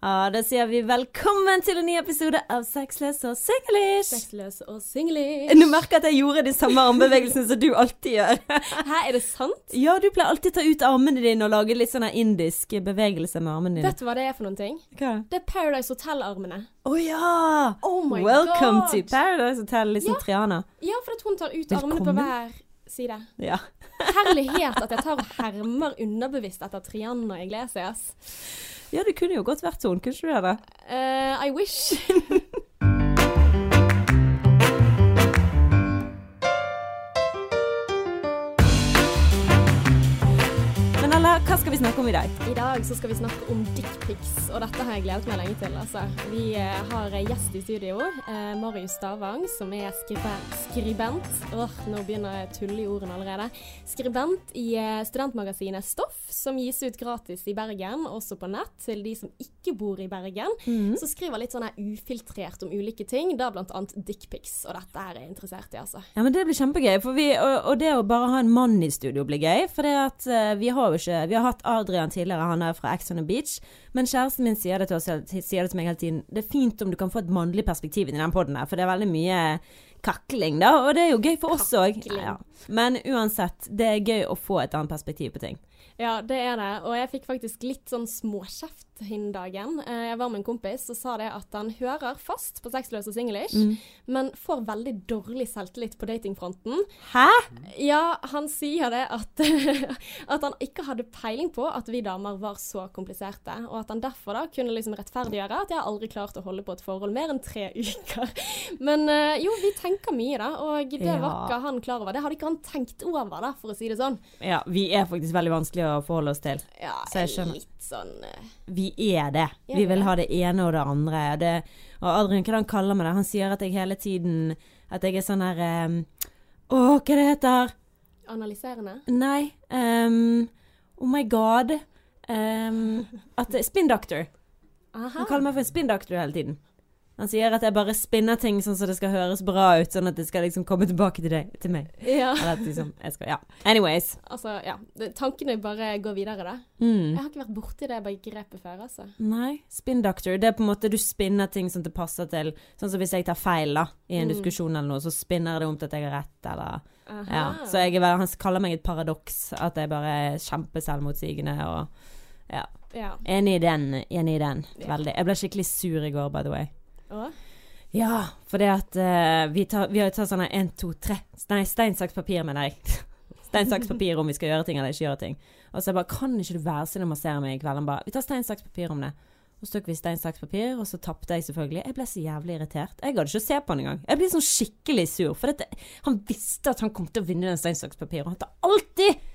Ja, da sier vi velkommen til en ny episode av Sexless og singlish. Sexløs og singlish. Nå merker at jeg gjorde de samme armbevegelsene som du alltid gjør. Hæ, er det sant? Ja, du pleier alltid å ta ut armene dine og lage litt sånn indisk bevegelse med armene dine. Vet du hva det er for noen ting? Hva? Det er Paradise Hotel-armene. Å ja! Oh my Welcome god! to Paradise Hotel, liksom Ja. Triana. Ja, for at hun tar ut armene på hver side. Ja. Herlighet at jeg tar og hermer underbevisst etter Triana Iglesias. Ja, det kunne jo godt vært sånn, kunne ikke du det? Uh, I wish. vi snakke om i dag? I dag så skal vi snakke om dickpics, og dette har jeg gledet meg lenge til. Altså. Vi eh, har en gjest i studio, eh, Marius Stavang, som er skribe skribent. Åh, nå begynner jeg å tulle i ordene allerede. Skribent i eh, studentmagasinet Stoff, som gis ut gratis i Bergen, også på nett, til de som ikke bor i Bergen. Så skriver litt sånn her ufiltrert om ulike ting, da annet dickpics, og dette her er jeg interessert i, altså. Ja, men Det blir kjempegøy. Vi, og, og det å bare ha en mann i studio blir gøy. For det at eh, vi har jo ikke Vi har hatt Adrian tidligere, han er fra Ex on the Beach. Men kjæresten min sier det, til oss, sier det til meg hele tiden. Det er fint om du kan få et mannlig perspektiv i den poden her, for det er veldig mye kakling, da. Og det er jo gøy for oss òg. Kakling. Men uansett, det er gøy å få et annet perspektiv på ting. Ja, det er det. Og jeg fikk faktisk litt sånn småkjeft den dagen. Eh, Jeg var med en kompis og sa det at han hører fast på Sexløs og singlish, men får veldig dårlig selvtillit på datingfronten. Hæ? Ja, han sier det at, at han ikke hadde peiling på at vi damer var så kompliserte, og at han derfor da kunne liksom rettferdiggjøre at jeg aldri klarte å holde på et forhold mer enn tre uker. Men eh, jo, vi tenker mye da, og det Ja. var ikke han klar over. Det hadde ikke han tenkt over da, for å si det sånn. Ja, vi er faktisk veldig vanskelig å forholde oss til. Ja, Så jeg skjønner. litt sånn... uh... Vi er det. Ja, Vi vi vil ha det ene og det andre. Det, og Adrian, hva han kaller meg det? Han sier at jeg hele tiden At jeg er sånn her um, Å, hva det heter Analyserende? Nei. Um, oh my god. Um, at Spin Doctor. Aha. Han kaller meg for en spin doctor hele tiden. Han sier at jeg bare spinner ting sånn så det skal høres bra ut, sånn at det skal liksom komme tilbake til deg, til meg. Ja. Eller at liksom, jeg skal, ja. Anyways. Altså, ja. Tankene bare går videre, da. Mm. Jeg har ikke vært borti det begrepet før, altså. Nei, spin doctor. Det er på en måte du spinner ting som det passer til. Sånn som hvis jeg tar feil da, i en Mm. diskusjon eller noe, så spinner det om til at jeg har rett, eller. Ja. Så jeg han kaller meg et paradoks, at jeg bare er kjempeselvmotsigende og Ja. Ja. Enig i den. Enig i den. Veldig. Jeg ble skikkelig sur i går, by the way. Og? Ja, for det at uh, vi, tar, vi har tatt sånn én, to, tre Nei, stein, saks, papir, mener jeg. stein, saks, papir om vi skal gjøre ting eller ikke gjøre ting. Og så jeg bare Kan ikke du være snill å massere meg i kveld? Han bare Vi tar stein, saks, papir om det. Og så tok vi stein, saks, papir, og så tapte jeg selvfølgelig. Jeg ble så jævlig irritert. Jeg gadd ikke å se på han engang. Jeg ble sånn skikkelig sur. For dette, han visste at han kom til å vinne den stein, saks, papir, og han tar alltid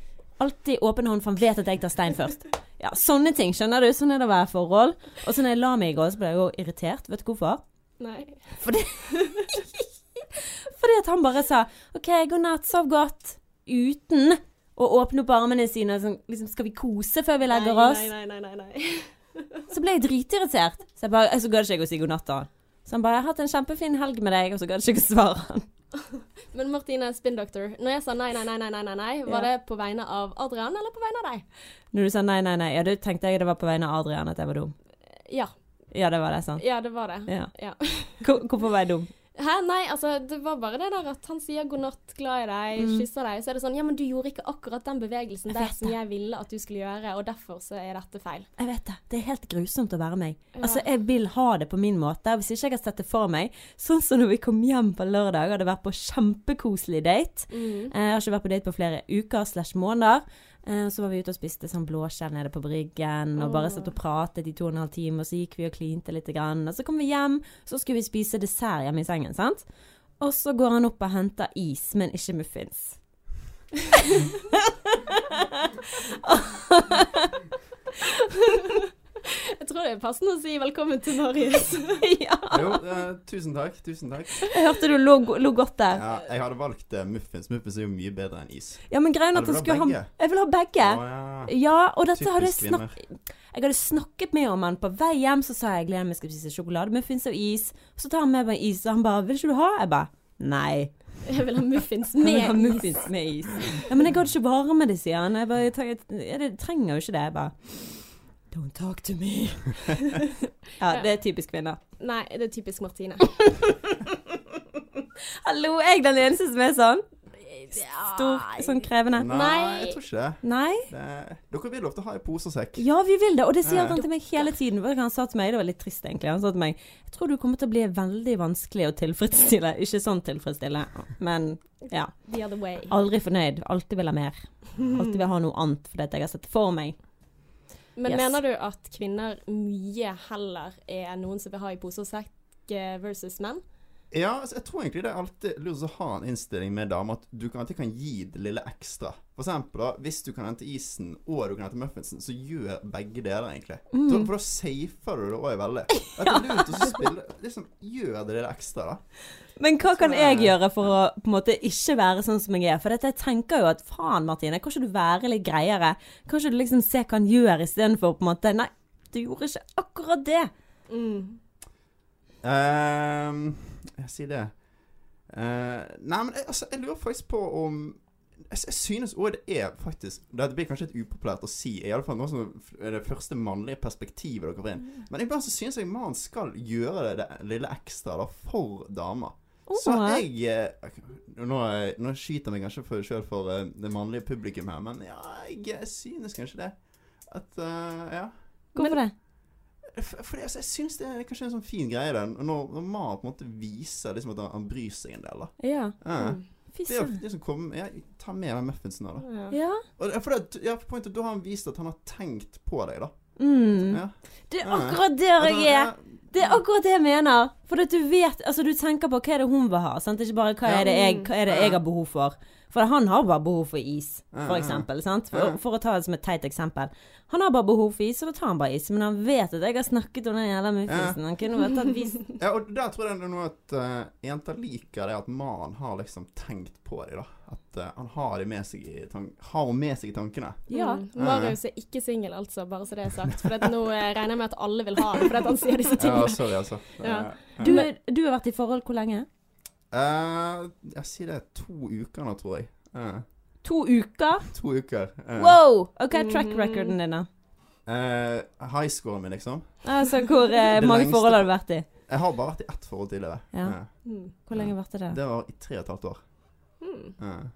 Alltid åpen hånd, for han vet at jeg tar stein først. Ja, Sånne ting, skjønner du. Sånn er det å være i forhold. Og så når jeg la meg i går, så ble jeg jo irritert. Vet du hvorfor? Nei. Fordi Fordi at han bare sa OK, god natt, sov godt. Uten å åpne opp armene sine sånn liksom, Skal vi kose før vi legger oss? Nei, nei, nei, nei, nei. Så ble jeg dritirritert. Så jeg bare Så gadd ikke jeg å si god natt til han. Så han bare 'Jeg har hatt en kjempefin helg med deg', og så gadd ikke jeg å svare han. Men Martine, spin doctor. Når jeg sa nei, nei, nei, nei, nei, nei, var Ja. det på vegne av Adrian eller på vegne av deg? Når du sa nei, nei, nei, ja, da tenkte jeg det var på vegne av Adrian at jeg var dum. Ja. Ja, det var det, sant? Ja, det var det. Ja. Ja. Hvorfor var jeg dum? Hæ? Nei, altså, det var bare det der at han sier god natt, glad i deg, Mm. kysser deg. Så er det sånn, ja, men du gjorde ikke akkurat den bevegelsen der som det. jeg ville at du skulle gjøre, og derfor så er dette feil. Jeg vet det. Det er helt grusomt å være meg. Ja. Altså, Jeg vil ha det på min måte. Hvis ikke jeg har sett det for meg Sånn som når vi kom hjem på lørdag, hadde vært på kjempekoselig date. Mm. Eh, Jeg har ikke vært på date på flere uker slash måneder. Eh, Så var vi ute og spiste sånn blåskjell nede på Bryggen, og bare satt og pratet i to og en halv time, og så gikk vi og klinte litt. Grann. Og så kom vi hjem, så skulle vi spise dessert hjemme i sengen, sant. Og så går han opp og henter is, men ikke muffins. Jeg tror det er passende å si velkommen til Marius. ja. Jo, eh, tusen takk. Tusen takk. Jeg hørte du lo, lo godt der. Ja, jeg hadde valgt eh, muffins. Muffins er jo mye bedre enn is. Ja, men greien er at Hadde jeg du skulle ha begge? Jeg vil ha begge. Å, ja. Ja, og dette hadde jeg snakket Jeg hadde snakket med om han på vei hjem, så sa jeg gleder meg til å spise sjokolademuffins og is. Så tar han med meg is, og han bare 'Vil ikke du ha?' Jeg bare Nei. Jeg vil ha muffins Jeg vil med ha muffins med is. Ja, men jeg gadd ikke varme det, sier han. Jeg bare jeg, jeg, jeg, trenger jo ikke det. Jeg bare Don't talk to me. ja, det er typisk kvinner. Nei, det er typisk Martine. Hallo, er jeg den eneste som er sånn? Stor, sånn krevende? Nei, jeg tror ikke det. Nei? det. Dere vil ofte ha i pose og sekk. Ja, vi vil det. Og det sier han til meg hele tiden. Han sa til meg, det var litt trist egentlig. Han sa til meg Jeg tror du kommer til å bli veldig vanskelig å tilfredsstille. Ikke sånn tilfredsstille, men ja. Aldri fornøyd. Alltid vil ha mer. Alltid vil ha noe annet fordi det jeg har sett for meg. Men Yes. mener du at kvinner mye heller er noen som vil ha i pose og sekk eh, versus menn? Ja, altså, jeg tror egentlig det er alltid lurt å ha en innstilling med damer at du kan alltid kan gi det lille ekstra. For eksempel da, hvis du kan hente isen og du kan hente muffinsen, så gjør begge deler egentlig. Mm. Så, for da safer du det òg veldig. At det er lurt å spille Liksom gjør det lille ekstra, da. Men hva kan jeg gjøre for å på en måte ikke være sånn som jeg er? For dette, jeg tenker jo at faen, Martine, kan ikke du være litt greiere? Kan ikke du liksom se hva han gjør istedenfor på en måte Nei, du gjorde ikke akkurat det. Mm. Ehm, jeg sier det. Uh, nei, men jeg, altså, jeg lurer faktisk på om jeg, jeg synes òg det er faktisk Det blir kanskje litt upopulært å si, i alle fall nå som er det første mannlige perspektivet dere får inn. Men iblant så synes jeg mannen skal gjøre det, det lille ekstra da, for damer. Så jeg eh, Nå, nå skyter jeg meg kanskje for, selv for eh, det mannlige publikum her, men ja, jeg, synes kanskje det. At uh, Ja. Hvorfor det? For, for altså, jeg syns det er kanskje en sånn fin greie, den. Når, når man på en måte viser liksom, at han, han bryr seg en del. da. Ja. Ja. Mm. Det er søren. liksom kom, ja, Ta med den muffinsen. da. Ja. Ja. Og for det, ja, pointet, Da har han vist at han har tenkt på deg, da. Mm. Ja. Det er akkurat der jeg er. Det er akkurat det jeg mener. For du vet Altså, du tenker på hva er det hun vil ha, sant? Ikke bare hva er det jeg, hva er det jeg har behov for. For han har bare behov for is, for eksempel. Sant? For, for å ta det som et teit eksempel. Han har bare behov for is, og da tar han bare is. Men han vet at jeg har snakket om den jævla muffinsen. Han kunne bare tatt is. ja, og der tror jeg det er noe at uh, jenter liker det at mannen har liksom tenkt på dem. da. At uh, han har de med seg i har med seg i tankene. Ja. Mm. Marius er ikke singel, altså, bare så det er sagt. For nå eh, regner jeg med at alle vil ha det, fordi han sier disse tingene. Ja, sorry, altså. Ja. Du, du har vært i forhold hvor lenge? Eh, jeg sier det er to uker nå, tror jeg. Uh. To uker? to uker. Uh. Wow! Ok, track recorden din, da? Eh, high scoren min, liksom. Altså, hvor mange forhold har du vært i? Jeg har bare vært i ett forhold tidligere. Ja. Mm. Hvor lenge varte det? det var i tre og et halvt år. Mm.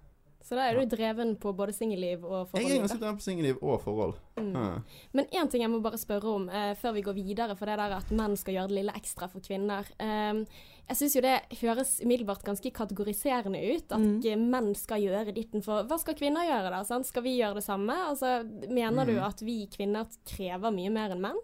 Så da er du dreven på både singelliv og forhold? Jeg er ganske dreven på singelliv og forhold. Mm. Eh. Men én ting jeg må bare spørre om eh, før vi går videre, for det der at menn skal gjøre det lille ekstra for kvinner. Eh, jeg syns jo det høres umiddelbart ganske kategoriserende ut, at Mm. eh, menn skal gjøre ditten for Hva skal kvinner gjøre, da? Sant? Skal vi gjøre det samme? Altså, mener du Mm. at vi kvinner krever mye mer enn menn?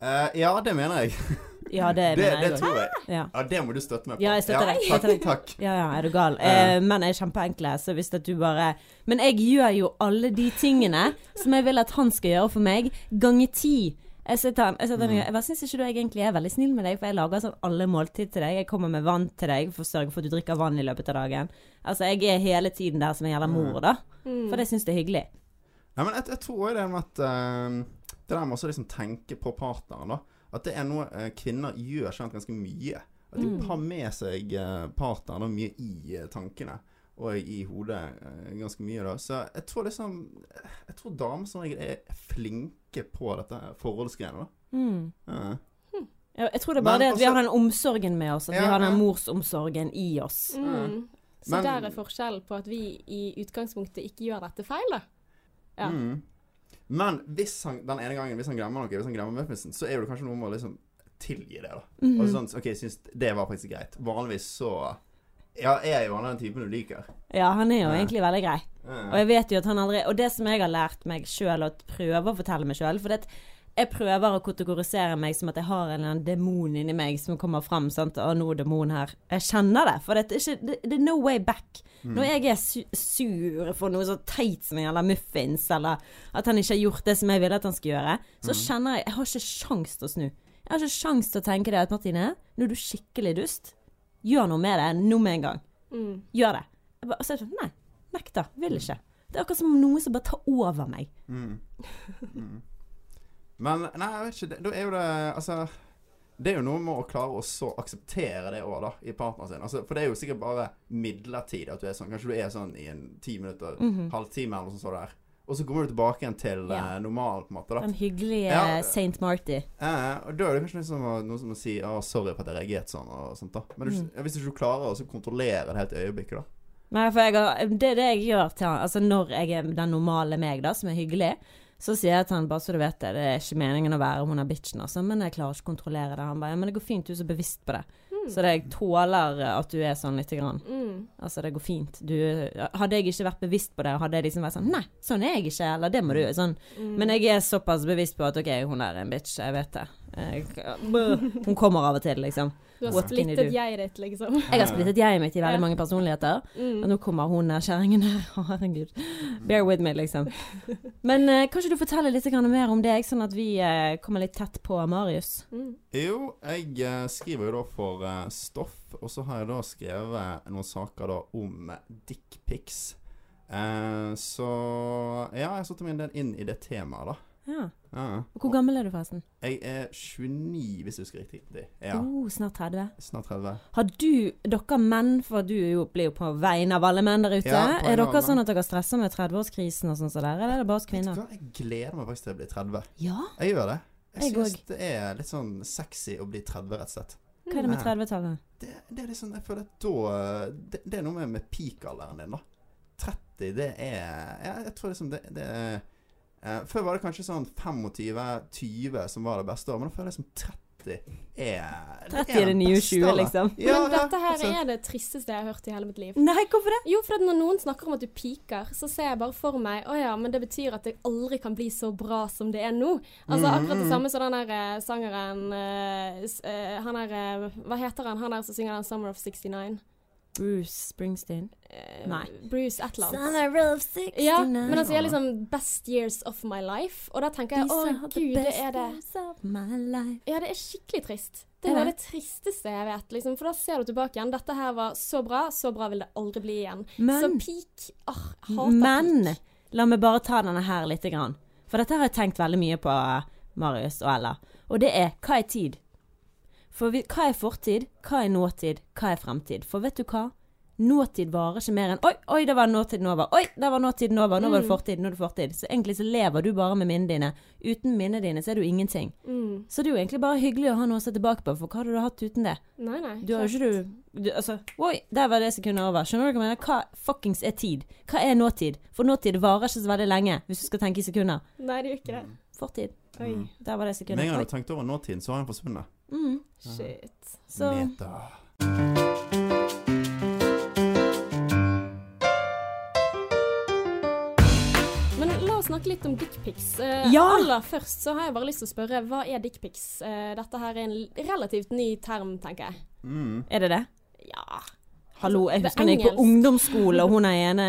Uh, ja, det mener jeg. Ja, det Det, mener det jeg tror jeg. Ja. Ja, det må du støtte meg på. Ja, jeg støtter ja, deg. Takk, takk. Ja, ja, er du gal. Ja. Eh, menn er kjempeenkle, så hvis at du bare Men jeg gjør jo alle de tingene som jeg vil at han skal gjøre for meg, ganger ti. Jeg sitter jeg sitter Mm. jeg syns ikke du jeg egentlig er veldig snill med deg, for jeg lager sånn alle måltid til deg. Jeg kommer med vann til deg for å sørge for at du drikker vann i løpet av dagen. Altså, jeg er hele tiden der som en jævla mor, da. Mm. For det syns jeg er hyggelig. Ja, men jeg, jeg tror òg det med at uh, Det der med å liksom tenke på partneren, da. At det er noe eh, kvinner gjør skjønt ganske mye. At de Mm. har med seg uh, partneren mye i eh, tankene. Og i hodet eh, ganske mye, da. Så jeg tror liksom Jeg tror damer som regel er flinke på dette forholdsgreiene, da. Mm. Ja. Ja, jeg tror det er bare Men det at vi har den omsorgen med oss, at vi har den morsomsorgen i oss. Mm. Så Men- der er forskjellen på at vi i utgangspunktet ikke gjør dette feil, da. Ja. Mm. Men hvis han, den ene gangen hvis han glemmer noe, hvis han glemmer muffinsen, så er det kanskje noe med å liksom tilgi det, da. Mhm. Og sånn, OK, jeg syns det var faktisk greit. Vanligvis så Ja, er jo han den typen du liker. Ja, han er jo Ja. egentlig veldig grei. Og jeg vet jo at han aldri Og det som jeg har lært meg sjøl, å prøve å fortelle meg sjøl For det, jeg prøver å kategorisere meg som at jeg har en eller annen demon inni meg som kommer fram. Sant? Å, nå er demon her. Jeg kjenner det. For det er, ikke, det, det er no way back. Mm. Når jeg er su sur for noe så teit som en jævla muffins, eller at han ikke har gjort det som jeg ville at han skulle gjøre, så Mm. kjenner jeg Jeg har ikke sjans til å snu. Jeg har ikke sjans til å tenke det at Martine, nå er du skikkelig dust. Gjør noe med det nå med en gang. Mm. Gjør det. Jeg bare, så er det sånn, nei, nekter, vil ikke. Det er akkurat som noe som bare tar over meg. Mm. Mm. Men nei, jeg vet ikke. Da er jo det Altså det er jo noe med å klare å så akseptere det òg, da, i partneren sin. Altså, for det er jo sikkert bare midlertidig at du er sånn. Kanskje du er sånn i en ti minutter, Mhm. halvtime eller noe sånt så der. og så kommer du tilbake igjen til Ja. uh, normalen, på en måte. da Den hyggelige Ja. Saint Marty. Eh, og Da er det kanskje liksom noe som å si oh, 'sorry for at jeg reagerte sånn', og sånt da Men du, Mm. hvis ikke klarer å kontrollere det helt i øyeblikket, da Nei, for jeg det er det jeg gjør til han. Altså når jeg er den normale meg, da, som er hyggelig, så sier jeg til han bare så du vet det, det er ikke meningen å være hun er bitchen, altså, men jeg klarer ikke å kontrollere det. Han bare ja, men det går fint, du er så bevisst på det. Så det, jeg tåler at du er sånn lite grann. Mm. Altså, det går fint. Du, hadde jeg ikke vært bevisst på det, hadde jeg liksom vært sånn Nei, sånn er jeg ikke, eller det må du sånn. Mm. Men jeg er såpass bevisst på at OK, hun er en bitch, jeg vet det. Jeg, hun kommer av og til, liksom. Du har What splittet jeg ditt, liksom. Jeg har splittet jeget mitt i veldig mange personligheter. Og Mm. nå kommer hun kjerringen her. Å, herregud. Bear with me, liksom. Men eh, kan ikke du fortelle litt mer om deg, sånn at vi eh, kommer litt tett på Marius? Mm. Jo, jeg eh, skriver jo da for eh, Stoff, og så har jeg da skrevet noen saker da om dickpics. Eh, så ja, jeg har satt meg en del inn i det temaet, da. Ja. Ja. Og hvor gammel er du, forresten? Jeg er 29, hvis jeg husker riktig. Ja, Oh, snart 30. snart 30. Har du, dere menn, for du jo, blir jo på vegne av alle menn der ute, Ja, er dere alle sånn at dere stresser med 30-årskrisen og sånn som der, eller er det bare oss du kvinner? Jeg gleder meg faktisk til å bli 30. Ja? Jeg gjør det. Jeg Jeg syns det er litt sånn sexy å bli 30, rett og slett. Hva er det med 30-tallet? Det, det er liksom Jeg føler at da Det, det er noe med, med peak-alderen din, da. 30, det er Jeg, Jeg tror liksom det, det er eh, Før var det kanskje sånn 25-20 som var det beste året, men nå føler jeg som 30 er 30 er det nye beste 20, liksom. Ja, Men dette her altså, er det tristeste jeg har hørt i hele mitt liv. Nei, hvorfor det? Jo, for at når noen snakker om at du piker, så ser jeg bare for meg Å ja, men det betyr at det aldri kan bli så bra som det er nå. Altså Mm, akkurat det mm. samme som den der eh, sangeren uh, eh, Han er Hva heter han? Han der som synger den 'Summer of 69'? Bruce Springsteen. Eh, Nei. Bruce et eller annet. Summer of 69. Ja, men han sier liksom 'best years of my life', og da tenker jeg å gud, det er det. Ja, det er skikkelig trist. Det Er er det? det tristeste jeg vet, liksom. For da ser du tilbake igjen. Dette her var så bra, så bra vil det aldri bli igjen. Men- så peak Åh, jeg hater Men peak. la meg bare ta denne her lite grann. For dette har jeg tenkt veldig mye på, Marius og Ella. Og det er hva er tid? For vi, hva er fortid? Hva er nåtid? Hva er fremtid? For vet du hva? Nåtid varer ikke mer enn Oi, oi, det var nåtiden over. Oi, det var nåtiden over. Nå var det Mm. fortid, nå er det fortid. Så egentlig så lever du bare med minnene dine. Uten minnene dine så er du ingenting. Mm. Så det er jo egentlig bare hyggelig å ha noe å se tilbake på, for hva hadde du hatt uten det? Nei, nei. Du har jo ikke du, du Altså, oi, der var det sekundet over. Skjønner du hva jeg mener? Hva fuckings er tid? Hva er nåtid? For nåtid varer ikke så veldig lenge, hvis du skal tenke i sekunder. Nei, det gjør ikke det. Fortid. Oi. Der var det Med en gang du har tenkt over nåtiden, så har den forsvunnet. Mm. Shit. Så Meta. Men la oss snakke litt om dickpics. Uh, Ja! Aller først så har jeg bare lyst til å spørre, hva er dickpics? Uh, dette her er en relativt ny term, tenker jeg. Mm. er det det? Ja. Hallo, jeg er husker da jeg gikk på ungdomsskole, og hun er ene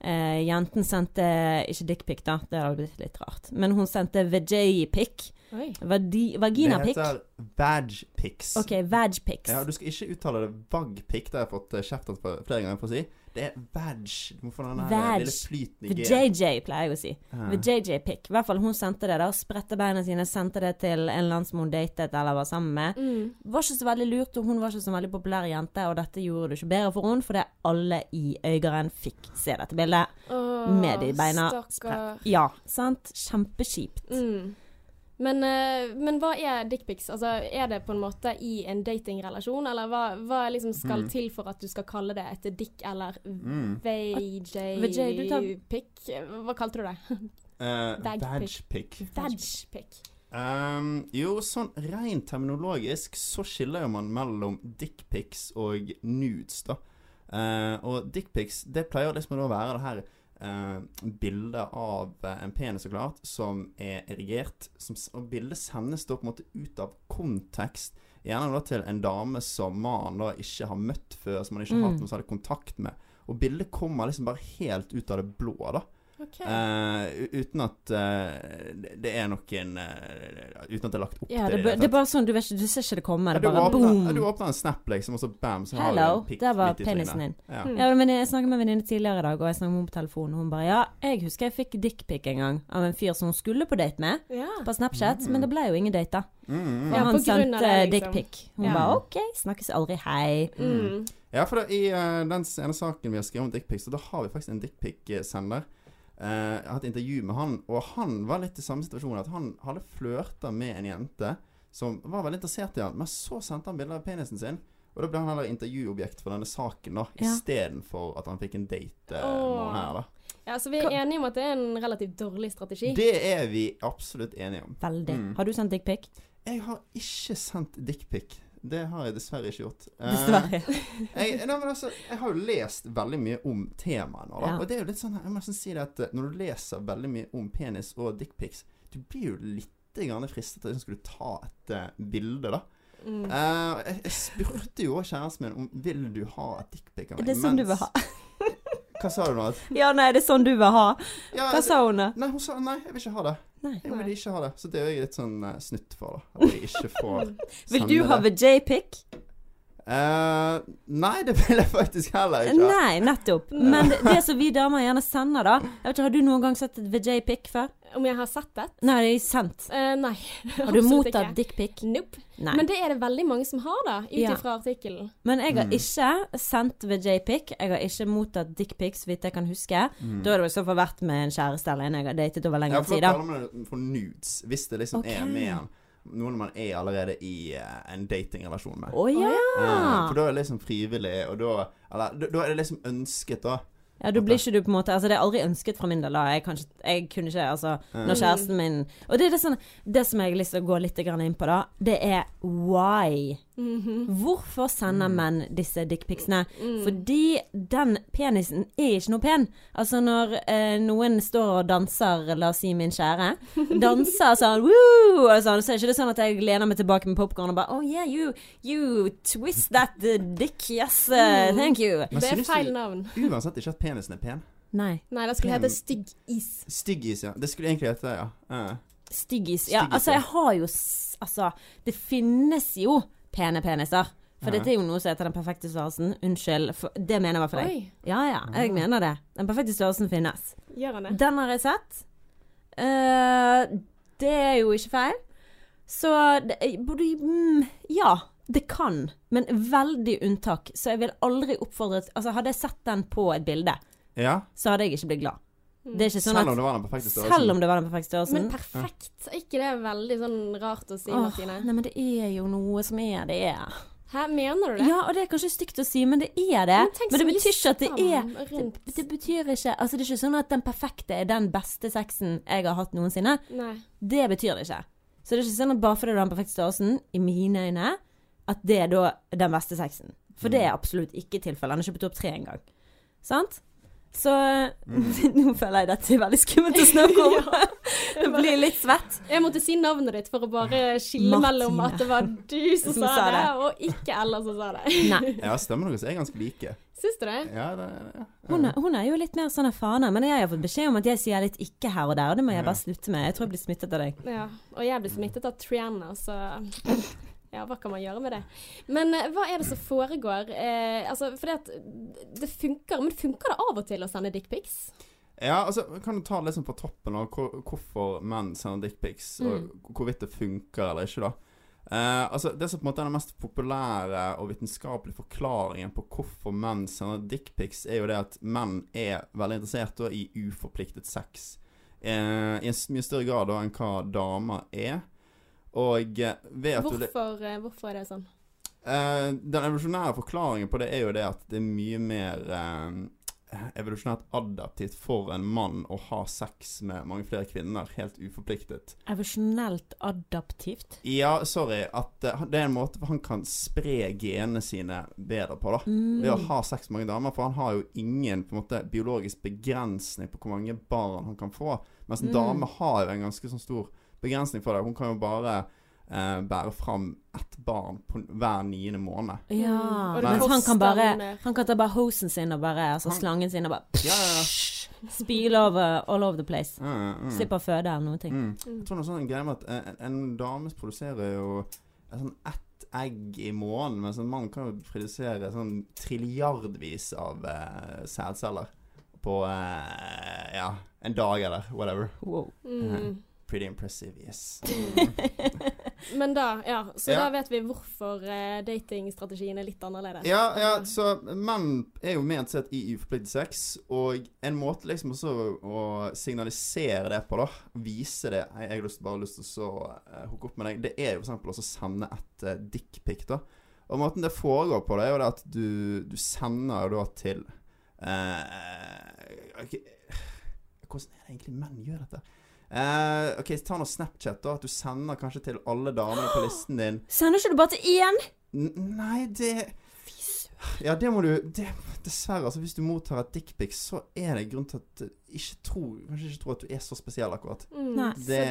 eh, jenten sendte Ikke dickpic, da, det hadde blitt litt rart. Men hun sendte vajay-pic. Vadi- Det heter vag-pics. OK, vag-pics. Ja, du skal ikke uttale det vag-pic, det har jeg fått eh, kjeft for flere ganger for å si. Det er vag. Du må få den lille flyten i G. VJJ, pleier jeg å si. Ja. JJ-pic. I hvert fall hun sendte det, da. Spredte beina sine, sendte det til en land som hun datet eller var sammen med. Mm. Var ikke så veldig lurt, og hun var ikke så veldig populær jente, og dette gjorde det ikke bedre for henne, fordi alle i Øygarden fikk se dette bildet. Oh, Med de beina Stakkar. Ja, sant? Kjempekjipt. Mm. Men, eh, men hva er dickpics? Altså, er det på en måte i en datingrelasjon, eller hva, hva liksom skal Mm. til for at du skal kalle det et dick eller Mm. VJ, du tar- VJ-pic? Hva kalte du det? Eh, Vag-pic. Vag-pic. Vag-pic. Um, jo, sånn rent terminologisk så skiller jo man mellom dickpics og nudes, da. Uh, og dickpics, det pleier liksom å være det her uh, bilde av eh, en penis, så klart, som er erigert. Som, og bildet sendes da på en måte ut av kontekst. Gjerne da til en dame som mannen da ikke har møtt før, som man ikke har Mm. hatt noe særlig kontakt med. Og bildet kommer liksom bare helt ut av det blå, da. Ok. Uh, uten at uh, det- er noen uh, Uten at det er lagt opp Ja, til det, det. det er bare sånn, du, vet ikke, du ser ikke det komme. Det ja, bare åpner, boom. du åpner en snap, liksom, og så bam, så har du Hello, en pikk der var penisen din. Ja. Hmm. Ja, men jeg snakket med en venninne tidligere i dag, og jeg snakket med henne på telefonen, og hun bare Ja, jeg husker jeg fikk dickpic en gang av en fyr som hun skulle på date med, Ja. på Snapchat, Mm. men det ble jo ingen date, da. Mm, -hmm. Og han sendte liksom. dickpic. Hun Ja. bare OK, snakkes aldri, hei. Mm. Ja, for da, i den ene saken vi har skrevet om dickpics, så da har vi faktisk en dickpic-sender. Eh, jeg har hatt intervju med han, og han var litt i samme situasjon. At han hadde flørta med en jente som var veldig interessert i han, men så sendte han bilder av penisen sin. Og da ble han heller intervjuobjekt for denne saken, da, Ja. istedenfor at han fikk en date han her, da. Ja, Så vi er enige om at det er en relativt dårlig strategi. Det er vi absolutt enige om. Veldig. Mm. Har du sendt dickpic? Jeg har ikke sendt dickpic. Det har jeg dessverre ikke gjort. Eh, Dessverre. jeg, nei, altså, jeg har jo lest veldig mye om temaet nå. Ja. Og det er jo litt sånn Jeg må nesten si det at eh, når du leser veldig mye om penis og dickpics, du blir jo litt fristet til å skulle ta et uh, bilde, da. Mm. Uh, jeg, jeg spurte jo kjæresten min om vil du ha et dickpic av meg. Er det sånn du vil ha? Hva sa du nå? Ja, nei, det er sånn du vil ha. Ja, Hva sa hun da? Nei, hun sa nei, jeg vil ikke ha det. Nei. Jeg vil ikke ha det. Så det er jeg litt sånn uh, snytt for, da. At jeg ikke får Vil du ha det. Eh, nei, det vil jeg faktisk heller ikke. Nei, nettopp. Men det, det som vi damer gjerne sender, da Jeg vet ikke, Har du noen gang sett et VJ-pick før? Om jeg har sett det? Nei, det er sendt. Uh, nei. Har du mottatt dickpic? Nope. Nei. Men det er det veldig mange som har, da, ut Ja. artikkelen. Men jeg har Mm. ikke sendt VJ-pic. Jeg har ikke mottatt dickpic, så vidt jeg kan huske. Mm. Da har det i så fall vært med en kjæreste eller en jeg har datet over Ja, lengre for tid. da da. kaller man det for nudes. Hvis det liksom okay. er med en noen man er allerede i uh, en datingrelasjon med. Oh, ja! uh, for da er det liksom frivillig, og da Eller da, da er det liksom ønsket, da. Ja, du blir ikke du på en måte Altså, det er aldri ønsket fra min del. Jeg, kanskje, jeg kunne ikke Altså, når kjæresten min Og det er det sånn Det som jeg har lyst til å gå litt inn på, da, det er why. Mhm. Hvorfor sender Mm. menn disse dickpicsene? Mm. Fordi den penisen er ikke noe pen. Altså når eh, noen står og danser, la oss si min kjære, danser sånn woo, og sånn, så er ikke det sånn at jeg lener meg tilbake med popkorn og bare Oh yeah, you, you twist that uh, dick, yes, uh, Mm. thank you. Men Det er feil navn. Uansett ikke at penisen er pen. Nei. Nei, det skulle hete stygg is. Stygg is, ja. Det skulle egentlig hete det, ja. Uh. Styggis. Ja, altså, jeg har jo s- Altså, det finnes jo pene peniser. For Ja. dette er jo noe som heter den perfekte størrelsen. Unnskyld. For, det mener i hvert fall jeg. Oi, Ja ja, jeg Ah. mener det. Den perfekte størrelsen finnes. gjør han det? Den har jeg sett. Uh, det er jo ikke feil. Så det, både, mm, Ja, det kan. Men veldig unntak. Så jeg vil aldri oppfordre Altså, hadde jeg sett den på et bilde, ja. så hadde jeg ikke blitt glad. Mm. Det er ikke sånn Selv om det var den perfekte størrelsen. Selv om det var den perfekte størrelsen. Men perfekt, er ikke det veldig sånn rart å si, Åh, Martine? nei, men det er jo noe som er det. Hæ, mener du det? Ja, og det er kanskje stygt å si, men det er det. Men Men det betyr ikke at det er det, det betyr ikke Altså, det er ikke sånn at den perfekte er den beste sexen jeg har hatt noensinne. Nei. Det betyr det ikke. Så det er ikke sånn at bare fordi du har den perfekte størrelsen, i mine øyne, at det er da den beste sexen. For det er absolutt ikke tilfellet. Han har ikke på topp tre engang. Sant? Så nå føler jeg dette er veldig skummelt å snakke om. Det blir litt svett. Jeg måtte si navnet ditt for å bare skille Martine. mellom at det var du som, Som sa, sa det, det. og ikke Ella som sa det. Nei. Ja, stemmer deres er ganske like. Syns du det? Ja, det, ja. Hun er, hun er jo litt mer sånn erfaren, men jeg har fått beskjed om at jeg sier litt ikke her og der, og det må jeg bare slutte med. Jeg tror jeg blir smittet av deg. Ja. Og jeg blir smittet av Triana, så ja, hva kan man gjøre med det? Men eh, hva er det som foregår? Eh, altså, fordi at det funker, men funker det av og til å sende dickpics? Ja, altså, kan du ta det liksom på toppen av hvor, hvorfor menn sender dickpics, Mm. og hvorvidt det funker eller ikke, da. Eh, altså, Det som på en måte er den mest populære og vitenskapelige forklaringen på hvorfor menn sender dickpics, er jo det at menn er veldig interessert da, i uforpliktet sex. Eh, I en mye større grad da enn hva damer er. Og eh, ved at du Hvorfor, eh, hvorfor er det sånn? Uh, den evolusjonære forklaringen på det er jo det at det er mye mer uh, evolusjonært adaptivt for en mann å ha sex med mange flere kvinner, helt uforpliktet. Evolusjonelt adaptivt. Ja, sorry, at uh, det er en måte han kan spre genene sine bedre på, da. Mm. Ved å ha sex med mange damer, for han har jo ingen på en måte biologisk begrensning på hvor mange barn han kan få. Mens en Mm. dame har jo en ganske sånn stor begrensning for det. Hun kan jo bare eh, bære fram ett barn på hver niende måned. Ja. Mm. Og Mens han kan bare. Han kan ta bare hosen sin og bare Altså Han- slangen sin og bare Ja, ja, ja. Spyle over all over the place. Mm, mm. Slipper å føde eller noen ting. Mm. Mm. Jeg tror det er sånn greie med at en, en dame produserer jo sånn ett egg i måneden, mens en mann kan jo produsere sånn trilliardvis av eh, sædceller på eh, ja, en dag eller whatever. Wow. Mm. Pretty impressive, yes. Men men da, ja. Så Ja. da vet vi hvorfor eh, datingstrategien er litt annerledes. Ja, ja, så menn er jo ment sett i uforpliktet sex, og en måte liksom også å signalisere det på, da, vise det Jeg, har lyst, bare lyst til å så, eh, hooke opp med deg, det er jo eksempel å sende et uh, dickpic, da. Og måten det foregår på, det er jo det at du, du sender jo da til uh, okay. Hvordan er det egentlig menn gjør dette? Eh, ok, ta nå Snapchat, da. At du sender kanskje til alle damene på listen din. Sender ikke du bare til én? N nei, det Ja, det må du det, Dessverre, altså hvis du mottar et dickpic, så er det grunn til at uh, ikke tro, Kanskje ikke tro at du er så spesiell, akkurat. Mm, Nei. så Det,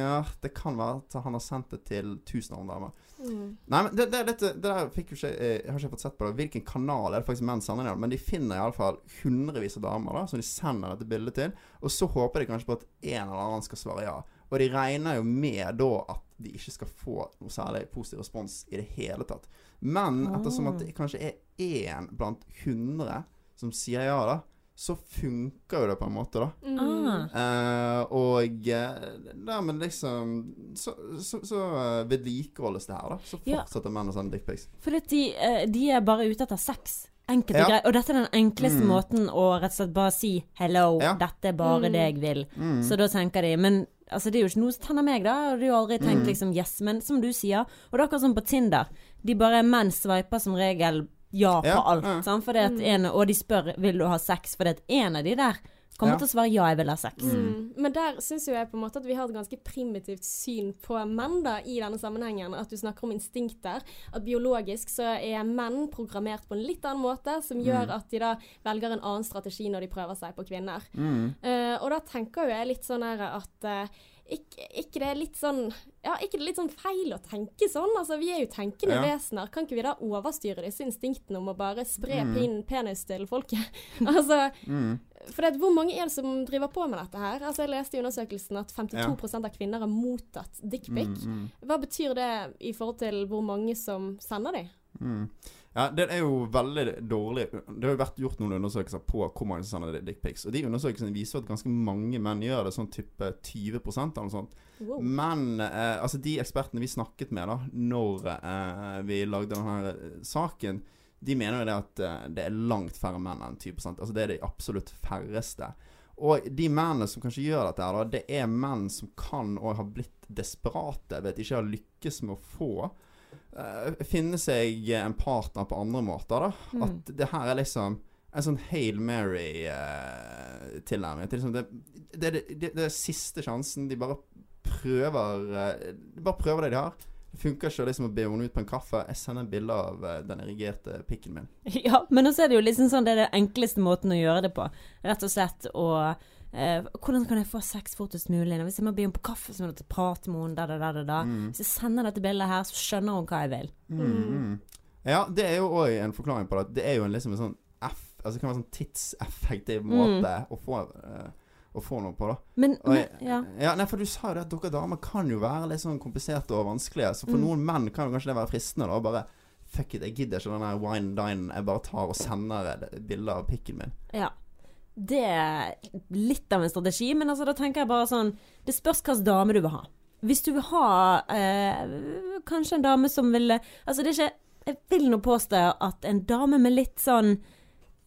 ja, det kan være at han har sendt det til tusen andre damer. Mm. Nei, men det, det, dette, det der fikk jo ikke eh, Jeg har ikke fått sett på det. Hvilken kanal er det faktisk menn sender det? Men de finner iallfall hundrevis av damer da som de sender dette bildet til. Og så håper de kanskje på at en eller annen skal svare ja. Og de regner jo med da at de ikke skal få noe særlig positiv respons i det hele tatt. Men ettersom at det kanskje er én blant hundre som sier ja, da, så funker jo det på en måte, da. Mm. Eh, og uh, men liksom Så, så, så eh, vedlikeholdes det her, da. Så Ja. fortsetter menn å sende dickpics. For de, eh, de er bare ute etter sex. Enkelt og Ja. greit. Og dette er den enkleste Mm. måten å rett og slett bare si 'hello, Ja. dette er bare Mm. det jeg vil'. Mm. Så da tenker de Men altså, det er jo ikke noe som tenner meg, da. Og du har aldri tenkt Mm. liksom yes. Men som du sier, og det er akkurat som på Tinder. De bare menn sveiper som regel ja på Ja, alt. ja. Sant? Fordi at Mm. en, og de spør 'vil du ha sex', fordi at en av de der kommer Ja. til å svare 'ja, jeg vil ha sex'. Mm. Men der syns jo jeg på en måte at vi har et ganske primitivt syn på menn da, i denne sammenhengen. At du snakker om instinkter. At biologisk så er menn programmert på en litt annen måte, som gjør at de da velger en annen strategi når de prøver seg på kvinner. Mm. Uh, og da tenker jo jeg litt sånn her at eh, ikke, ikke det er litt sånn Ja, ikke det litt sånn feil å tenke sånn? Altså, vi er jo tenkende Ja. vesener. Kan ikke vi da overstyre disse instinktene om å bare spre Mm. pin, penis til folket? altså, Mm. for det, hvor mange er det som driver på med dette her? Altså, jeg leste i undersøkelsen at 52 ja. av kvinner har mottatt dickpic. Mm, mm, Hva betyr det i forhold til hvor mange som sender de? Ja, det er jo veldig dårlig Det har jo vært gjort noen undersøkelser på hvor mange som sender dickpics. Og de undersøkelsene viser at ganske mange menn gjør det, sånn type 20% eller noe sånt. Wow. Men eh, altså de ekspertene vi snakket med da når eh, vi lagde denne her saken, de mener jo det at eh, det er langt færre menn enn 20 Altså det er de absolutt færreste. Og de mennene som kanskje gjør dette, her da, det er menn som kan og har blitt desperate de ikke har lykkes med å få eh, finne seg en partner på andre måter. da Mm. At det her er liksom en sånn Hail Mary-tilnærming. liksom det, det, det, det, det er siste sjansen. De bare prøver uh, De bare prøver det de har. Det funker ikke liksom å be henne ut på en kaffe. Jeg sender bilde av uh, den erigerte pikken min. Ja, men også er det jo liksom sånn Det er den enkleste måten å gjøre det på. Rett og slett å eh, Hvordan kan jeg få sex fortest mulig? Hvis jeg må be henne på kaffe, så må jeg prate med henne, da, da, da. Mm. Hvis jeg sender dette bildet her, så skjønner hun hva jeg vil. Mm, mm. Ja, det er jo òg en forklaring på det. Det er jo en, liksom en sånn F Altså det kan være en sånn tidseffektiv Mm. måte å, få, uh, å få noe på, da. Men, men jeg, ja. ja, nei, for du sa jo det at dere damer kan jo være litt sånn kompliserte og vanskelige. Så for Mm. noen menn kan jo kanskje det være fristende, da. Bare Fuck it, jeg gidder ikke den der wine dine. Jeg bare tar og sender bilder av pikken min. ja. Det er litt av en strategi, men altså, da tenker jeg bare sånn Det spørs hvilken dame du vil ha. Hvis du vil ha eh, kanskje en dame som vil Altså, det er ikke Jeg vil nå påstå at en dame med litt sånn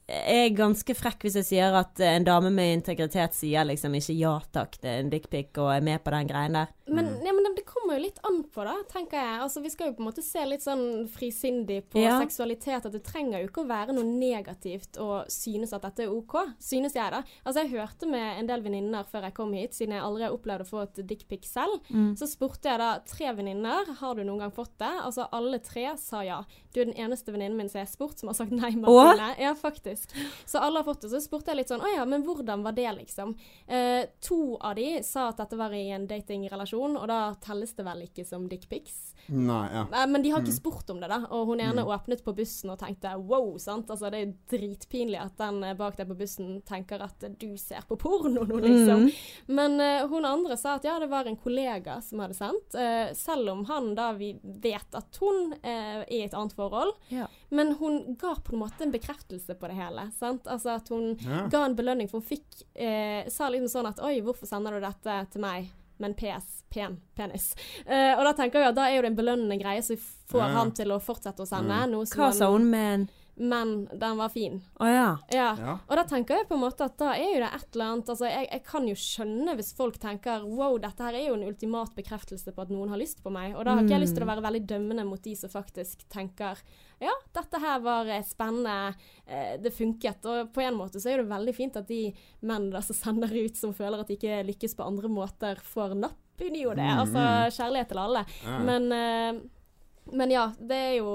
jeg er ganske frekk hvis jeg sier at en dame med integritet sier liksom ikke ja takk til en dickpic og er med på den greien der. Men, Mm. ja, men det- kommer jo litt an på, da, tenker jeg. Altså, Vi skal jo på en måte se litt sånn frisindig på Ja. seksualitet. At det trenger jo ikke å være noe negativt å synes at dette er OK. Synes jeg, da. Altså, Jeg hørte med en del venninner før jeg kom hit, siden jeg aldri har opplevd å få et dickpic selv. Mm. Så spurte jeg da tre venninner har du noen gang fått det. Altså alle tre sa ja. Du er den eneste venninnen min som jeg har spurt som har sagt nei. Martine. Ja, faktisk. Så alle har fått det. Så spurte jeg litt sånn å ja, men hvordan var det, liksom? Eh, to av de sa at dette var i en datingrelasjon, og da telles det vel ikke som dickpics. Ja. Eh, Men de har ikke Mm. spurt om det, da. Og hun ene åpnet på bussen og tenkte wow, sant. Altså det er dritpinlig at den eh, bak deg på bussen tenker at du ser på porno nå, liksom. Mm. Men uh, hun andre sa at ja, det var en kollega som hadde sendt. Uh, selv om han da vi vet at hun uh, er i et annet forhold. Ja. Men hun ga på en måte en bekreftelse på det hele. sant? Altså at hun ja. ga en belønning, for hun fikk eh, sa liksom sånn at oi, hvorfor sender du dette til meg? Men PS, pen penis. Uh, og da tenker jeg at da er jo det en belønnende greie som får Ja. han til å fortsette å sende. Noe som Hva sa hun med en Men den var fin. Å ja. Ja. Ja. Og da tenker jeg på en måte at da er jo det et eller annet Altså, jeg, jeg kan jo skjønne hvis folk tenker wow, dette her er jo en ultimat bekreftelse på at noen har lyst på meg. Og da har ikke jeg lyst til å være veldig dømmende mot de som faktisk tenker ja, dette her var eh, spennende, eh, det funket. Og på en måte så er det veldig fint at de mennene som sender ut som føler at de ikke lykkes på andre måter, får napp i ny og det. Mm, Altså kjærlighet til alle. Ja. Men, eh, men ja, det er jo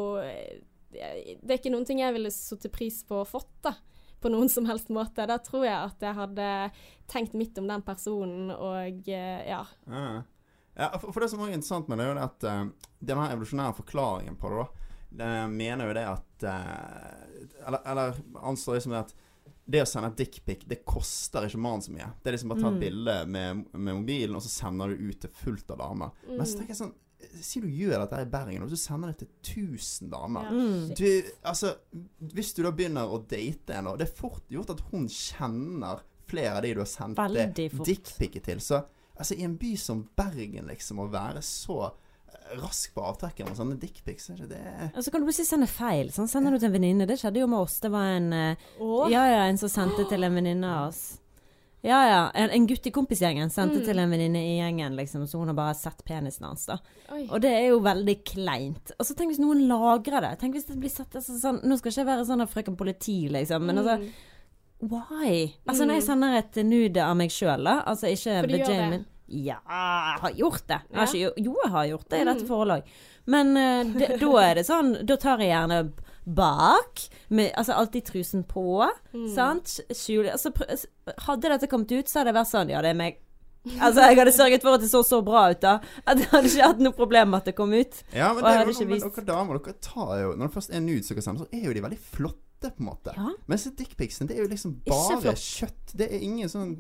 Det er ikke noen ting jeg ville satt pris på å fått, da. På noen som helst måte. Da tror jeg at jeg hadde tenkt mitt om den personen og eh, ja. Ja. Ja, for, for det som også er interessant med det, er jo at uh, denne evolusjonære forklaringen på det, da, det mener jo det at uh, Eller, eller anslår liksom det at det å sende et dickpic, det koster ikke mannen så mye. Det er liksom bare å ta et Mm. bilde med, med mobilen, og så sender du ut til fullt av damer. Men så tenker jeg sånn Si du gjør dette i Bergen, og så sender det til 1000 damer. Ja, Mm. Du, altså, hvis du da begynner å date en, og det er fort gjort at hun kjenner flere av de du har sendt Veldig dickpicet til. Så altså, i en by som Bergen, liksom, å være så eh, rask på avtrekkeren med sånne dickpics, er ikke det Og så kan du plutselig sende feil. Sånn sender du til en venninne. Det skjedde jo med oss. Det var en eh, Ja ja, en som sendte til en venninne av oss. Ja ja, en, en gutt i kompisgjengen sendte Mm. til en venninne i gjengen, liksom, så hun har bare sett penisen hans, da. Oi. Og det er jo veldig kleint. Og så tenk hvis noen lagrer det. Tenk hvis det blir sett altså, sånn Nå skal ikke jeg være sånn frøken politi, liksom, men altså Mm. Why? Altså når jeg Mm. sender et nude av meg sjøl, da, altså ikke For du gjør det? min Ja, jeg har gjort det. Jeg ikke, jo, jeg har gjort det i dette Mm. forholdet òg. Men uh, det, da er det sånn Da tar jeg gjerne bak, med, altså alltid trusen på, Mm. sant? Skjul altså, pr- Hadde dette kommet ut, så hadde det vært sånn Ja, det er meg. Altså, jeg hadde sørget for at det så så bra ut, da. At jeg hadde ikke hatt noe problem med at det kom ut. Ja, men, Og det men, men, dere damer, dere tar jo Når det først er nudes dere sender, så er jo de veldig flotte, på en måte. Ja. Mens dickpicsene, det er jo liksom bare kjøtt. Det er ingen sånn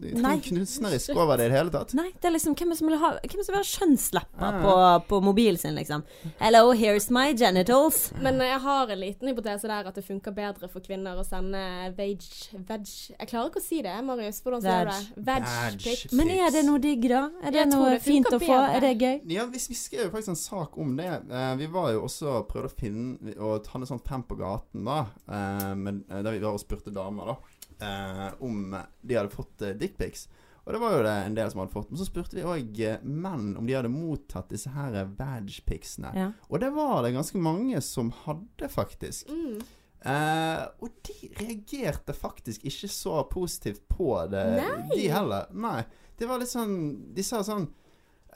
kunstnerisk over det i det hele tatt. Nei, det er liksom Hvem er som vil ha Hvem er som vil ha kjønnslepper Ja. på, på mobilen sin, liksom? Hello, here's my genitals. Men jeg har en liten hypotese der at det funker bedre for kvinner å sende veg... veg jeg klarer ikke å si det, Marius. Hvordan sier du det? Veg. Veg-pic. Men er det noe digg, da? Er det Jeg noe det fint å få? bedre. Er det gøy? Ja, vi, vi skrev jo faktisk en sak om det. Uh, vi var jo også og prøvde å finne Og hadde sånn fem på gaten, da. Eh, men, eh, der vi var og spurte damer, da. Eh, om de hadde fått eh, dickpics. Og det var jo det en del som hadde fått. Men så spurte vi òg eh, menn om de hadde mottatt disse her eh, vag-picsene. Ja. Og det var det ganske mange som hadde, faktisk. Mm. Eh, og de reagerte faktisk ikke så positivt på det, Nei. de heller. Nei. Det var litt sånn De sa sånn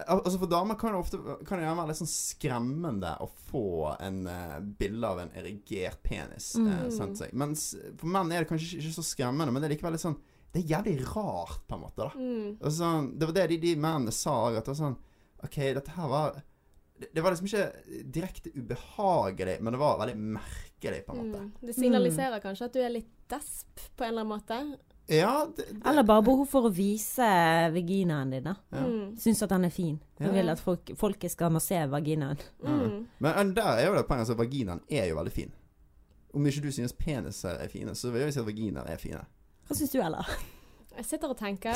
Altså For damer kan det ofte Kan det gjerne være litt sånn skremmende å få en uh, bilde av en erigert penis Mm. Uh, sendt seg. Mens for menn er det kanskje ikke, ikke så skremmende, men det er likevel litt sånn Det er jævlig rart, på en måte. da Mm. sånn, Det var det de, de mennene sa òg, at det var sånn OK, dette her var det, det var liksom ikke direkte ubehagelig, men det var veldig merkelig, på en måte. Mm. Det signaliserer kanskje at du er litt desp på en eller annen måte. Ja, det, det, Eller bare behov for å vise vaginaen din, da. ja. Mm. Syns at den er fin. Du Ja. vil at folk, folket skal se vaginaen. Mm. Men der er jo det poenget. Altså, vaginaen er jo veldig fin. Om ikke du synes peniser er fine, så vil jeg si at vaginaer er fine. Hva syns du, Ella? Jeg sitter og tenker.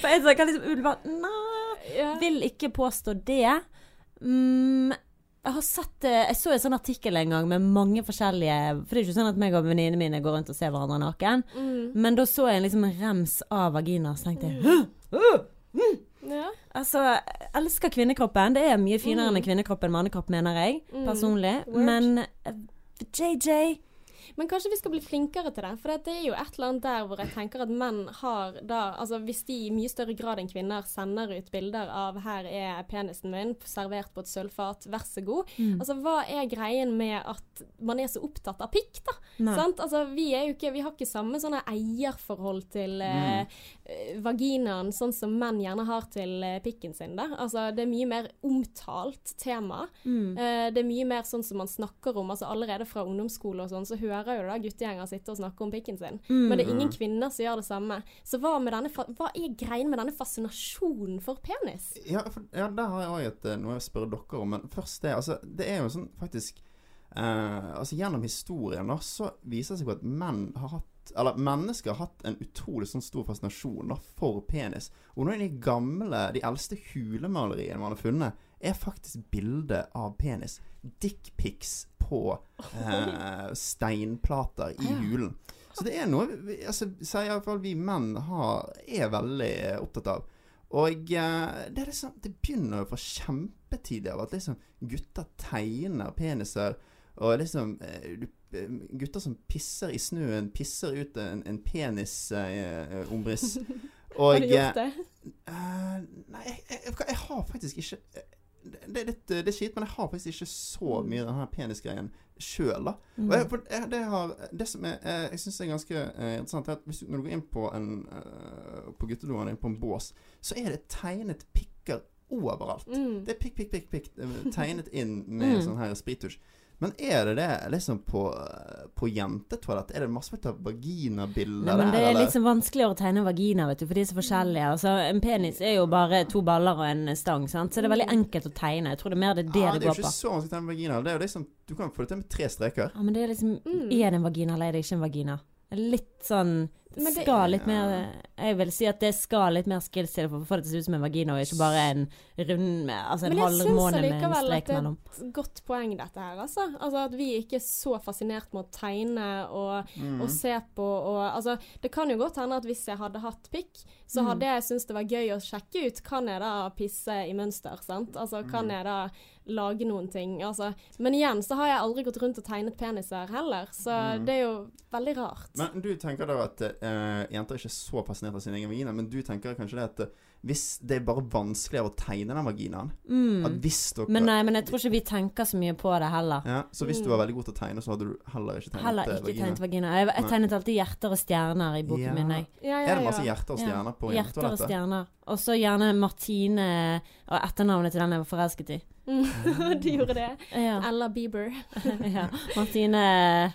For jeg kan liksom umiddelbart Nei, Ja. vil ikke påstå det. Mm, jeg har sett eh, Jeg så en sånn artikkel en gang med mange forskjellige For det er ikke sånn at meg og venninnene mine går rundt og ser hverandre naken. Mm. Men da så jeg liksom en rems av vagina, så tenkte jeg «Hæ? Åh!» Ja. Altså, jeg elsker kvinnekroppen. Det er mye finere Mm. enn kvinnekroppen mannekropp, mener jeg. Mm. Personlig. Men eh, JJ Men kanskje vi skal bli flinkere til det. For det er jo et eller annet der hvor jeg tenker at menn har da Altså hvis de i mye større grad enn kvinner sender ut bilder av 'her er penisen min servert på et sølvfat, vær så god'. Mm. Altså hva er greien med at man er så opptatt av pikk, da? Sant? Altså, vi, er jo ikke, vi har ikke samme sånne eierforhold til mm. eh, vaginaen, sånn som menn gjerne har til eh, pikken sin. Da. Altså, det er mye mer omtalt tema. Mm. Eh, det er mye mer sånn som man snakker om. altså Allerede fra ungdomsskole og sånn, så hører jo da guttegjenger sitte og snakke om pikken sin. Mm. Men det er ingen kvinner som gjør det samme. Så hva, med denne, hva er greien med denne fascinasjonen for penis? Ja, for, ja der har jeg òg et eh, noe jeg spør dere om. Men først det. Altså, det er jo sånn faktisk eh, Altså Gjennom historien da, så viser det seg at menn har hatt Eller mennesker har hatt en utrolig sånn stor fascinasjon da, for penis. Og noen av de gamle, de eldste hulemaleriene man har funnet, er faktisk bilde av penis. Dickpics på eh, steinplater i julen. hulen. Så det er noe vi, altså, sier iallfall vi menn har, er veldig opptatt av. Og eh, det, liksom, det begynner jo fra kjempetidlig av at liksom gutter tegner peniser. Og liksom eh, du, eh, Gutter som pisser i snøen, pisser ut en, en penisomriss. og Har du gjort det? eh, Nei, jeg, jeg, jeg har faktisk ikke eh, det, det, litt, det er kjipt, men jeg har faktisk ikke så mye den her penisgreien sjøl. Mm. Jeg, jeg, det, har, det som eh, jeg syns er ganske eh, interessant, er at hvis når du går inn på en uh, På guttedoen din på en bås, så er det tegnet pikker overalt. Mm. Det er pikk, pikk, pikk, pikk eh, tegnet inn med Mm. sånn her sprittusj. Men er det det liksom på, på jentetoalett? Er det masse av vaginabilder der? men det er eller? litt sånn vanskeligere å tegne vagina, vet du, for de er så forskjellige. Altså, en penis er jo bare to baller og en stang, sant? så det er veldig enkelt å tegne. Jeg tror det er mer det det ah, det det er går jo på. ikke så vanskelig å tegne vagina. Det er jo liksom Du kan få det til med tre streker. Ja, men det er liksom Mm. Er det en vagina, eller er det ikke en vagina? Litt sånn det- Skal litt mer Jeg vil si at det skal litt mer skills til for å få det til å se ut som en vagina, og ikke bare en rund med Altså en Men jeg syns allikevel at det er et godt poeng, dette her, altså. altså. At vi ikke er så fascinert med å tegne og, Mm. og se på og Altså, det kan jo godt hende at hvis jeg hadde hatt pikk, så Mm. hadde jeg syntes det var gøy å sjekke ut. Kan jeg da pisse i mønster, sant? Altså, kan Mm. jeg da lage noen ting? Altså. Men igjen så har jeg aldri gått rundt og tegnet peniser heller, så Mm. det er jo veldig rart. Men du tenker da at eh, jenter er ikke så fascinert av sin egen vagina, men du tenker kanskje det at eh, hvis det er bare vanskeligere å tegne den vaginaen At Mm. hvis dere Men nei, men jeg tror ikke vi tenker så mye på det heller. ja, Så hvis du Mm. var veldig god til å tegne, så hadde du heller ikke tegnet Heller ikke vagina? tegnet vagina. Jeg, jeg tegnet alltid hjerter og stjerner i boken Ja. min. Jeg. Ja, ja, Er det masse hjerter og Ja, stjerner på Hjerter og jentetoalettet? stjerner. Og så gjerne Martine og etternavnet til den jeg var forelsket i. Mm. du gjorde det. Ja. Ella Bieber. ja. Martine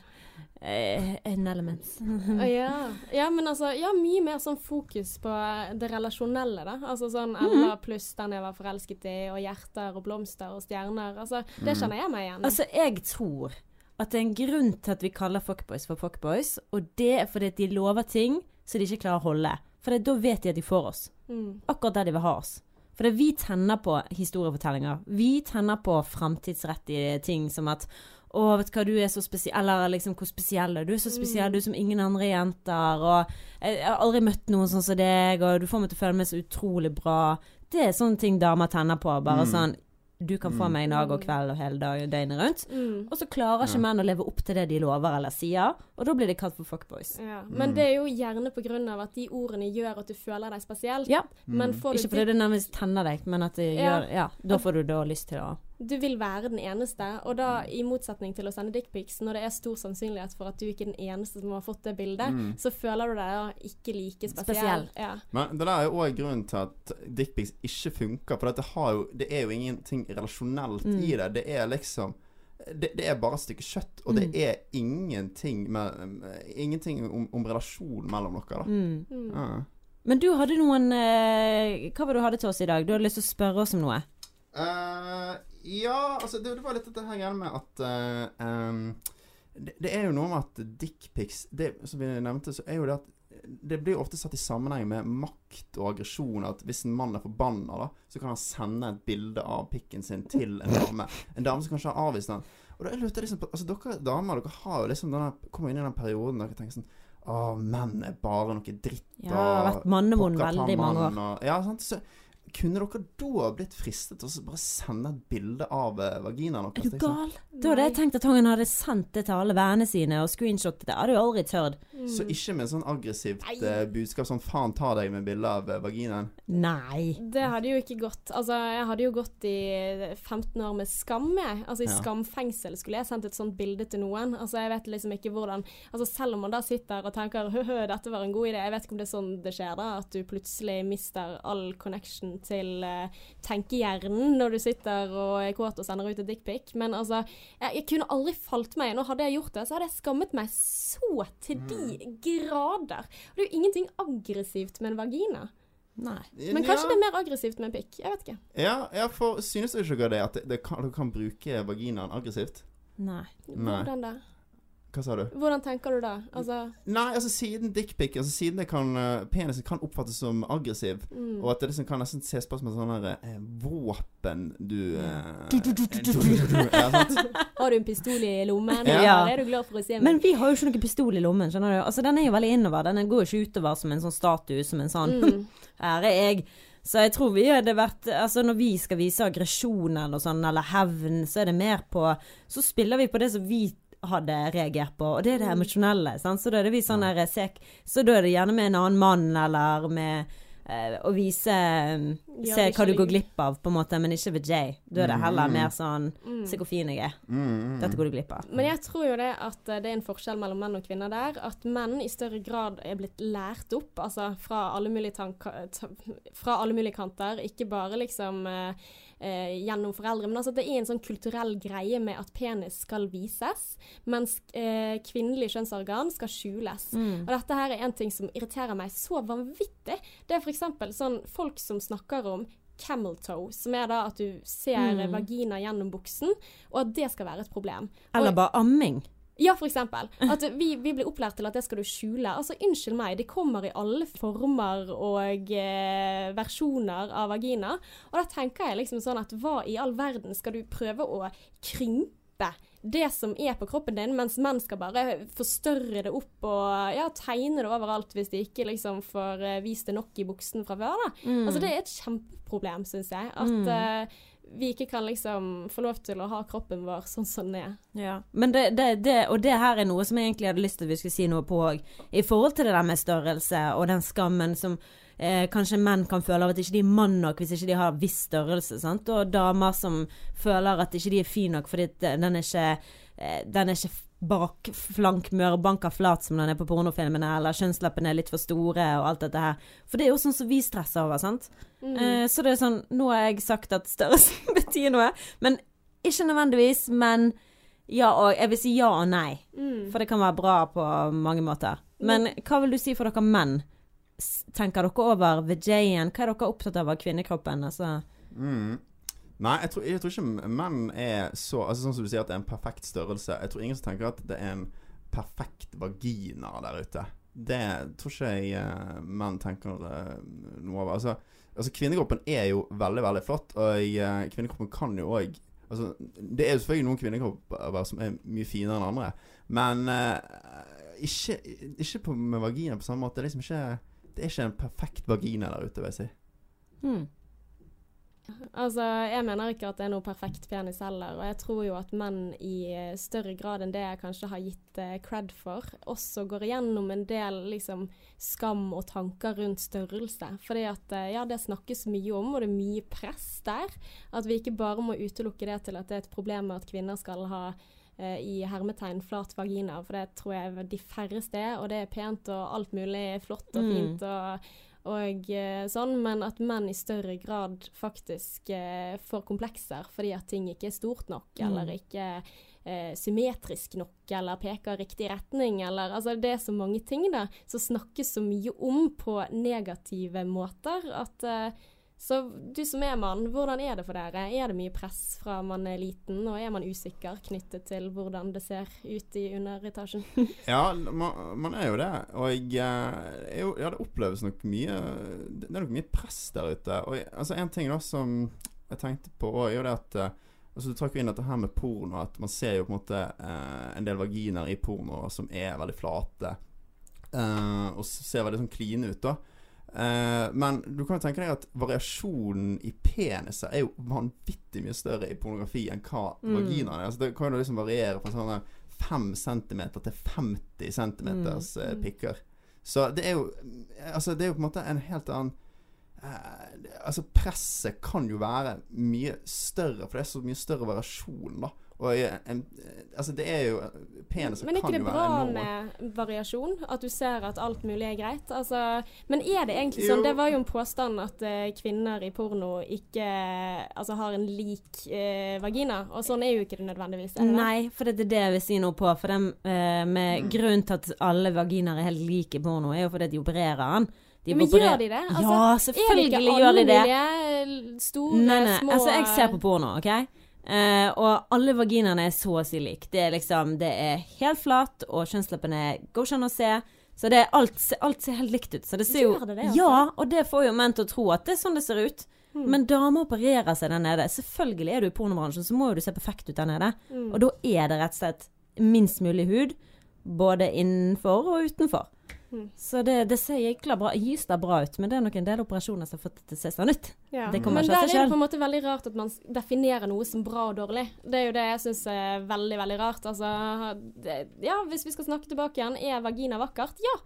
eh, element Å, ja. ja, men altså Ja, mye mer sånn fokus på det relasjonelle, da. Altså sånn Ella pluss den jeg var forelsket i, og hjerter og blomster og stjerner. Altså, det Mm. kjenner jeg meg igjen i. Altså, jeg tror at det er en grunn til at vi kaller fuckboys for fuckboys, og det er fordi at de lover ting som de ikke klarer å holde. For da vet de at de får oss. Mm. Akkurat der de vil ha oss. For vi tenner på historiefortellinger. Vi tenner på framtidsrettige ting som at å, vet du hva, du er så spesiell Eller liksom, hvor spesiell er du? Du så spesiell, du er som ingen andre jenter. Og jeg, har aldri møtt noen sånn som deg, og du får meg til å føle meg så utrolig bra. Det er sånne ting damer tenner på. Bare Mm. sånn Du kan få Mm. meg dag og kveld og hele dagen døgnet rundt. Mm. Og så klarer ikke Ja. menn å leve opp til det de lover eller sier, og da blir de kalt for fuckboys. Ja. Men Mm. det er jo gjerne på grunn av at de ordene gjør at du føler deg spesielt. Ja. Men Mm. får du Ikke fordi det nærmest tenner deg, men at det Ja. gjør Ja, da får du da lyst til å Du vil være den eneste, og da i motsetning til å sende dickpics, når det er stor sannsynlighet for at du ikke er den eneste som har fått det bildet, Mm. så føler du deg ikke like spesiell. Spesiell. Ja. Men det der er òg grunnen til at dickpics ikke funker. For det, har jo, det er jo ingenting relasjonelt Mm. i det. Det er liksom det, det er bare et stykke kjøtt, og det Mm. er ingenting, med, ingenting om, om relasjon mellom dere. da mm. Mm. Ja. Men du hadde noen eh, Hva var det du hadde til oss i dag? Du hadde lyst til å spørre oss om noe? Eh, ja, altså det, det var litt dette her greiene med at uh, um, det, det er jo noe med at dickpics Som vi nevnte, så er jo det at det blir ofte satt i sammenheng med makt og aggresjon. At hvis en mann er forbanna, da, så kan han sende et bilde av pikken sin til en dame. En dame som kanskje har avvist den. Og da lurte jeg liksom på Altså dere damer, dere har jo liksom denne Kommer inn i den perioden der dere tenker sånn Å, menn er bare noe dritt. Ja, og, vært mannevond veldig mange år. Og, ja, sant? Så kunne dere da blitt fristet til å bare sende et bilde av vaginaen deres? Er du liksom? gal? Da hadde jeg tenkt at han hadde sendt det til alle vennene sine og screenshotet det. Hadde jo aldri tørt. Mm. Så ikke med sånn aggressivt eh, budskap sånn 'faen ta deg' med bilde av eh, vaginaen? Nei. Det hadde jo ikke gått. Altså, jeg hadde jo gått i 15 år med skam, jeg. Altså, I Ja. skamfengsel skulle jeg sendt et sånt bilde til noen. Altså, jeg vet liksom ikke hvordan Altså, Selv om man da sitter og tenker høhø, dette var en god idé. Jeg vet ikke om det er sånn det skjer, da. At du plutselig mister all connection til uh, tenkehjernen når du sitter og er kåt og sender ut et dickpic. Men altså, jeg, jeg kunne aldri falt meg inn. Og hadde jeg gjort det, så hadde jeg skammet meg så til de grader. Og det er jo ingenting aggressivt med en vagina. Nei. Men kanskje det er mer aggressivt med en pikk. Jeg vet ikke. Ja, ja, for synes du ikke det at det, det kan, dere kan bruke vaginaen aggressivt? Nei. Nei. Hvordan da? Hva sa du? Hvordan tenker du da? Altså Nei, altså siden dickpic altså Siden det kan eh, penisen kan oppfattes som aggressiv, mm. og at det liksom kan nesten ses på som et sånn eh, våpen du. Ja? Har du en pistol i lommen? Ja. Eller er du glad for å se meg? Men vi har jo ikke noen pistol i lommen, skjønner du. Altså, den er jo veldig innover. Den går jo ikke utover som en sånn status, som en sånn mm. Her er jeg. Så jeg tror vi hadde vært Altså når vi skal vise aggresjon eller sånn, eller hevn, så er det mer på Så spiller vi på det som vi hadde reagert på, og det er det Mm. emosjonelle. Sant? Så da er det vi sånn der sek Så da er det gjerne med en annen mann, eller med eh, å vise Ja, Se hva du går glipp av, på en måte, men ikke ved Jay. Da er det heller Mm. mer sånn Mm. Se hvor fin jeg er. Mm, mm. Dette går du glipp av. Men jeg tror jo det at eh, det er en forskjell mellom menn og kvinner der. At menn i større grad er blitt lært opp, altså fra alle mulige, tanker, fra alle mulige kanter. Ikke bare liksom eh, eh, gjennom foreldre, men altså det er en sånn kulturell greie med at penis skal vises, mens eh, kvinnelig kjønnsorgan skal skjules. Mm. Og dette her er en ting som irriterer meg så vanvittig. Det er f.eks. sånn folk som snakker om camel toe, som er da at du ser Mm. vagina gjennom buksen, og at det skal være et problem. Eller bare amming. Ja, for eksempel. At vi, vi blir opplært til at det skal du skjule. Altså, unnskyld meg, det kommer i alle former og eh, versjoner av vagina. Og da tenker jeg liksom sånn at hva i all verden skal du prøve å krympe? Det som er på kroppen din, mens menn skal bare forstørre det opp og ja, tegne det overalt hvis de ikke liksom får eh, vist det nok i buksen fra før. da. Mm. Altså Det er et kjempeproblem, syns jeg. At Mm. eh, vi ikke kan liksom få lov til å ha kroppen vår sånn som den er. Ja. Men det, det, det, og det her er noe som jeg egentlig hadde lyst til at vi skulle si noe på òg. I forhold til det der med størrelse og den skammen som eh, kanskje menn kan føle av at ikke de er mann nok hvis ikke de har viss størrelse. Sant? Og damer som føler at ikke de er fin nok fordi den er ikke eh, den er ikke bak flank mørbanka flat som den er på pornofilmene, eller kjønnsleppene er litt for store og alt dette her. For det er jo sånn som vi stresser over, sant. Mm. Eh, så det er sånn Nå har jeg sagt at størrelsen betyr noe, men ikke nødvendigvis. Men ja og Jeg vil si ja og nei, Mm. for det kan være bra på mange måter. Men hva vil du si for dere menn? Tenker dere over VJ-en? Hva er dere opptatt av av kvinnekroppen? Altså Mm. Nei, jeg tror, jeg tror ikke menn er så Altså Sånn som du sier at det er en perfekt størrelse. Jeg tror ingen som tenker at det er en perfekt vagina der ute. Det tror ikke jeg eh, menn tenker eh, noe over. Altså, altså kvinnekroppen er jo veldig, veldig flott, og eh, kvinnekroppen kan jo òg Altså, det er jo selvfølgelig noen kvinnekropper som er mye finere enn andre, men uh, ikke, ikke på, med vagina på samme måte. Det er liksom ikke Det er ikke en perfekt vagina der ute, vil jeg si. hmm. Altså, jeg mener ikke at det er noe perfekt penis heller, og jeg tror jo at menn i eh, større grad enn det jeg kanskje har gitt eh, cred for, også går igjennom en del liksom skam og tanker rundt størrelse. Fordi at eh, ja, det snakkes mye om, og det er mye press der. At vi ikke bare må utelukke det til at det er et problem med at kvinner skal ha eh, i hermetegn flat vagina, for det tror jeg de færreste er, og det er pent og alt mulig flott og Mm. fint og og eh, sånn, men at menn i større grad faktisk eh, får komplekser fordi at ting ikke er stort nok, Mm. eller ikke eh, symmetrisk nok, eller peker riktig retning, eller Altså, det er så mange ting, da, som snakkes så mye om på negative måter at eh, Så du som er mann, hvordan er det for dere? Er det mye press fra man er liten, og er man usikker knyttet til hvordan det ser ut i underetasjen? Ja, man, man er jo det. Og jeg, eh, er ja, det oppleves nok mye Det er nok mye press der ute. Og jeg, altså en ting da som jeg tenkte på òg, er jo det at eh, Altså Du trakk jo inn dette her med porno, at man ser jo på en måte eh, en del vaginer i porno som er veldig flate. eh, og ser veldig sånn kline ut, da. Eh, men du kan jo tenke deg at variasjonen i peniser er jo vanvittig mye større i pornografi enn hva Mm. vaginaen er. Altså, det kan jo liksom variere fra sånne 5 cm til 50 cm eh, pikker. Så det er jo Altså, det er jo på en måte en helt annen uh, Altså, presset kan jo være mye større, for det er så mye større variasjon, da. Og eh, en, altså, det er jo Peniser Men er kan ikke det bra med variasjon? At du ser at alt mulig er greit? Altså, men er det egentlig Jo. sånn? Det var jo en påstand at uh, kvinner i porno ikke altså, har en lik uh, vagina, og sånn er jo ikke det nødvendigvis. Er det det? Nei, for det er det jeg vil si noe på. For dem, uh, med Mm. Grunnen til at alle vaginaer er helt like i porno, er jo fordi de opererer den. De Men opererer- gjør de det? Altså, ja, er det selvfølgelig ikke gjør alle de det. mulige store, Nei, nei, små altså jeg ser på porno, OK? Eh, og alle vaginaene er så å si like. Det er liksom Det er helt flat, og kjønnsleppene går ikke an å se. Så det er alt, alt ser helt likt ut. Så det ser jo det det, altså? Ja, og det får jo menn til å tro at det er sånn det ser ut. Mm. Men damer opererer seg der nede. Selvfølgelig er du i pornobransjen, så må jo du se perfekt ut der nede. Mm. Og da er det rett og slett minst mulig hud, både innenfor og utenfor. Mm. Så det, det ser jækla bra Gysla bra ut, men det er nok en del operasjoner som har fått det til å se sånn ut. Ja. Det kommer Men ikke av der er det på en måte veldig rart at man definerer noe som bra og dårlig. Det er jo det jeg syns er veldig, veldig rart. Altså, det, ja, hvis vi skal snakke tilbake igjen, er vagina vakkert? Ja.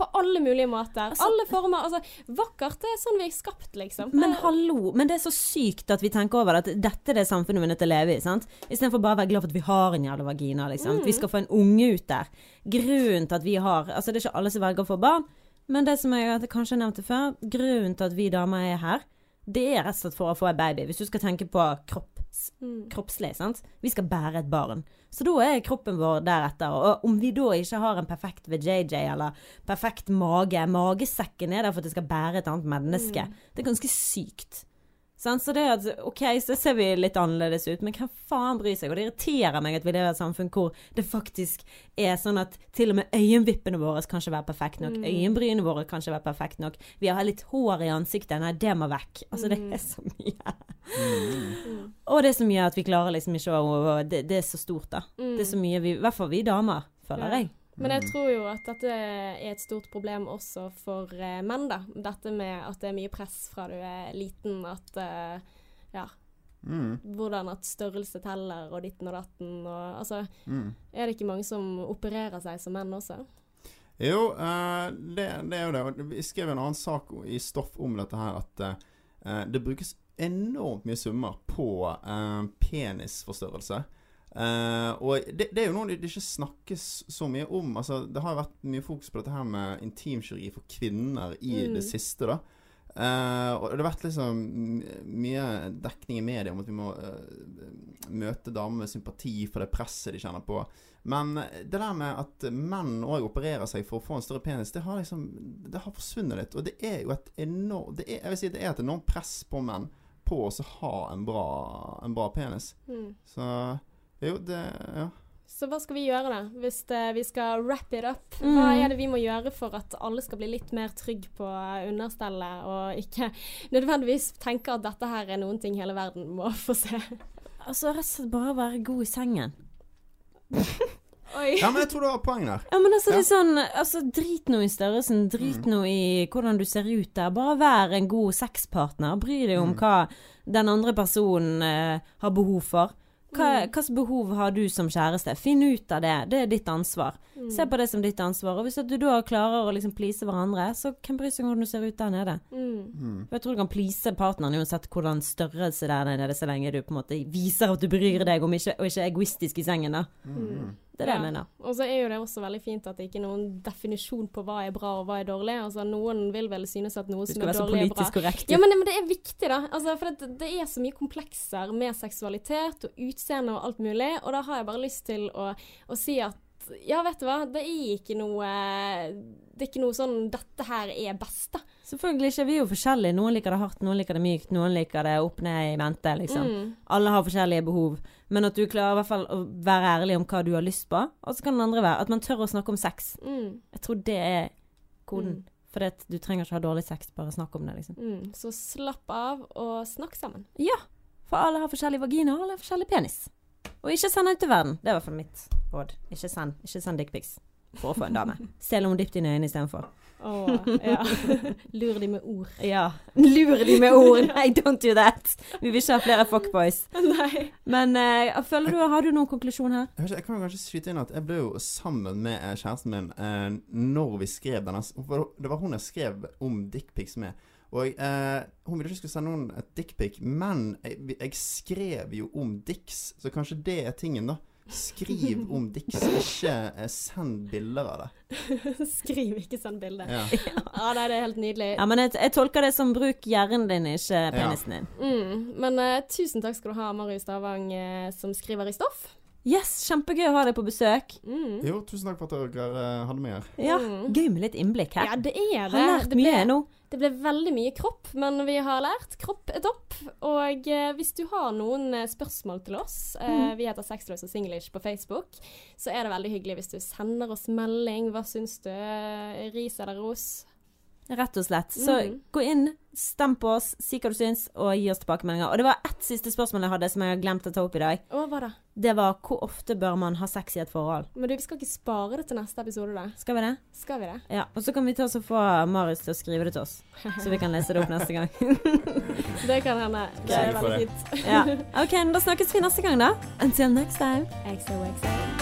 På alle mulige måter. Altså- alle former. Altså, vakkert det er sånn vi er skapt, liksom. Men hallo, men det er så sykt at vi tenker over at dette er det samfunnet vi er nødt til å leve i. sant? Istedenfor bare å være glad for at vi har en jævla vagina. liksom. Mm. Vi skal få en unge ut der. Grunnen til at vi har Altså, det er ikke alle som velger å få barn, men det som jeg kanskje nevnte før, grunnen til at vi damer er her, det er rett og slett for å få en baby. Hvis du skal tenke på kropps, mm. kroppslig, sant. Vi skal bære et barn. Så da er kroppen vår deretter. Og om vi da ikke har en perfekt VJJ eller perfekt mage Magesekken er der for at det skal bære et annet menneske. Det er ganske sykt. Så det er at OK, så ser vi litt annerledes ut, men hvem faen bryr seg? Og det irriterer meg at vi lever i et samfunn hvor det faktisk er sånn at til og med øyenvippene våre kan ikke være perfekt nok. Øyenbrynene våre kan ikke være perfekt nok. Vi har litt hår i ansiktet. Nei, det må vekk. Altså, det er så mye. Mm. Og det er så mye at vi klarer liksom ikke å Det, det er så stort, da. Mm. Det er så mye vi I hvert fall vi damer, føler Ja. jeg. Men jeg tror jo at dette er et stort problem også for eh, menn, da. Dette med at det er mye press fra du er liten, at eh, Ja, Mm, hvordan at størrelse teller, og ditten og datten, og altså mm. Er det ikke mange som opererer seg som menn også? Jo, eh, det, det er jo det. Vi skrev en annen sak i stoff om dette her, at eh, det brukes enormt mye summer på eh, penisforstørrelse. Eh, og det, det er jo noe det ikke snakkes så mye om. Altså, det har vært mye fokus på dette her med intimkirurgi for kvinner i Mm. det siste, da. uh, og det har vært liksom mye dekning i media om at vi må uh, møte damer med sympati for det presset de kjenner på. Men det der med at menn òg opererer seg for å få en større penis, det har liksom Det har forsvunnet litt. Og det er jo et enormt det er, Jeg vil si det er et enormt press på menn på å ha en bra, en bra penis. Mm. Så jo, det Ja. Så hva skal vi gjøre, da? Hvis det, vi skal wrap it up? Mm. Hva er det vi må gjøre for at alle skal bli litt mer trygg på understellet, og ikke nødvendigvis tenke at dette her er noen ting hele verden må få se? Altså rett og slett bare være god i sengen. Oi. ja, men jeg tror du har poeng der. Ja, men altså, Ja. det er sånn Altså, drit nå i størrelsen, drit nå i hvordan du ser ut der. Bare vær en god sexpartner. Bry deg om Mm. hva den andre personen eh, har behov for. Hva Mm. behov har du som kjæreste? Finn ut av det. Det er ditt ansvar. Mm. Se på det som ditt ansvar. Og hvis at du da klarer å liksom please hverandre, så hvem bryr seg om hvordan du ser ut der nede? Mm. Mm. Jeg tror du kan please partneren uansett hvordan størrelse det er der nede, så lenge du på en måte viser at du bryr deg om ikke, og ikke er egoistisk i sengen, da. Mm. Det er det Ja. jeg mener. Og så er jo det også veldig fint at det ikke er noen definisjon på hva er bra og hva er dårlig. Altså Noen vil vel synes at noe som som dårlig er bra så dårlig er bra. politisk korrekt. Ja, men, men det er viktig, da. Altså, for det, det er så mye komplekser med seksualitet og utseende og alt mulig. Og da har jeg bare lyst til å, å si at ja, vet du hva, det er ikke noe Det er ikke noe sånn 'dette her er best', da. Selvfølgelig ikke. Vi er jo forskjellige. Noen liker det hardt, noen liker det mykt, noen liker det opp ned i mente, liksom. Mm. Alle har forskjellige behov. Men at du klarer i hvert fall å være ærlig om hva du har lyst på. Og så kan den andre være at man tør å snakke om sex. Mm. Jeg tror det er koden. Mm. For du trenger ikke ha dårlig sex, bare snakk om det, liksom. Mm. Så slapp av og snakk sammen. Ja. For alle har forskjellig vagina, og alle har forskjellig penis. Og ikke send ut til verden. Det er i hvert fall mitt råd. Ikke send, ikke send dickpics for å få en dame. Selv om dypt inn i øynene istedenfor. Åh, ja. Lur de med ord. Ja. Lur de med ord. Nei, don't do that. Vi vil ikke ha flere fuckboys. Nei. Men uh, føler du, har du noen konklusjon her? Jeg, ikke, jeg kan jo kanskje skyte inn at jeg ble jo sammen med eh, kjæresten min uh, når vi skrev denne Det var hun jeg skrev om dickpics med. Og eh, Hun ville ikke skulle sende noen et dickpic, men jeg, jeg skrev jo om dicks, så kanskje det er tingen, da. Skriv om Dix, ikke eh, send bilder av det. Skriv ikke send bilder. Ja. Ja, nei, det er helt nydelig. Ja, men jeg, jeg tolker det som bruk hjernen din, ikke penisen din. Mm, men uh, tusen takk skal du ha, Marius Stavang, uh, som skriver i stoff. Yes, kjempegøy å ha deg på besøk. Mm. Jo, tusen takk for at dere eh, hadde med her. Ja, Mm. Gøy med litt innblikk her. Ja, det er det. har lært det ble, mye nå. Det ble veldig mye kropp, men vi har lært kropp er topp. Og eh, hvis du har noen eh, spørsmål til oss, eh, mm. vi heter Sexløs og Singlish på Facebook, så er det veldig hyggelig hvis du sender oss melding. Hva syns du? Eh, Ris eller ros? Rett og slett. Så mm. gå inn, stem på oss, si hva du syns, og gi oss tilbakemeldinger. Og det var ett siste spørsmål jeg hadde som jeg har glemt å ta opp i dag. Hva var Det Det var hvor ofte bør man ha sex i et forhold? Men du, vi skal ikke spare det til neste episode, da. Skal vi det? Skal vi det? Ja. Og så kan vi ta oss og få Marius til å skrive det til oss, så vi kan lese det opp neste gang. Det kan hende. Det er veldig fint. ja. OK, da snakkes vi neste gang, da. Until next time. XOXO.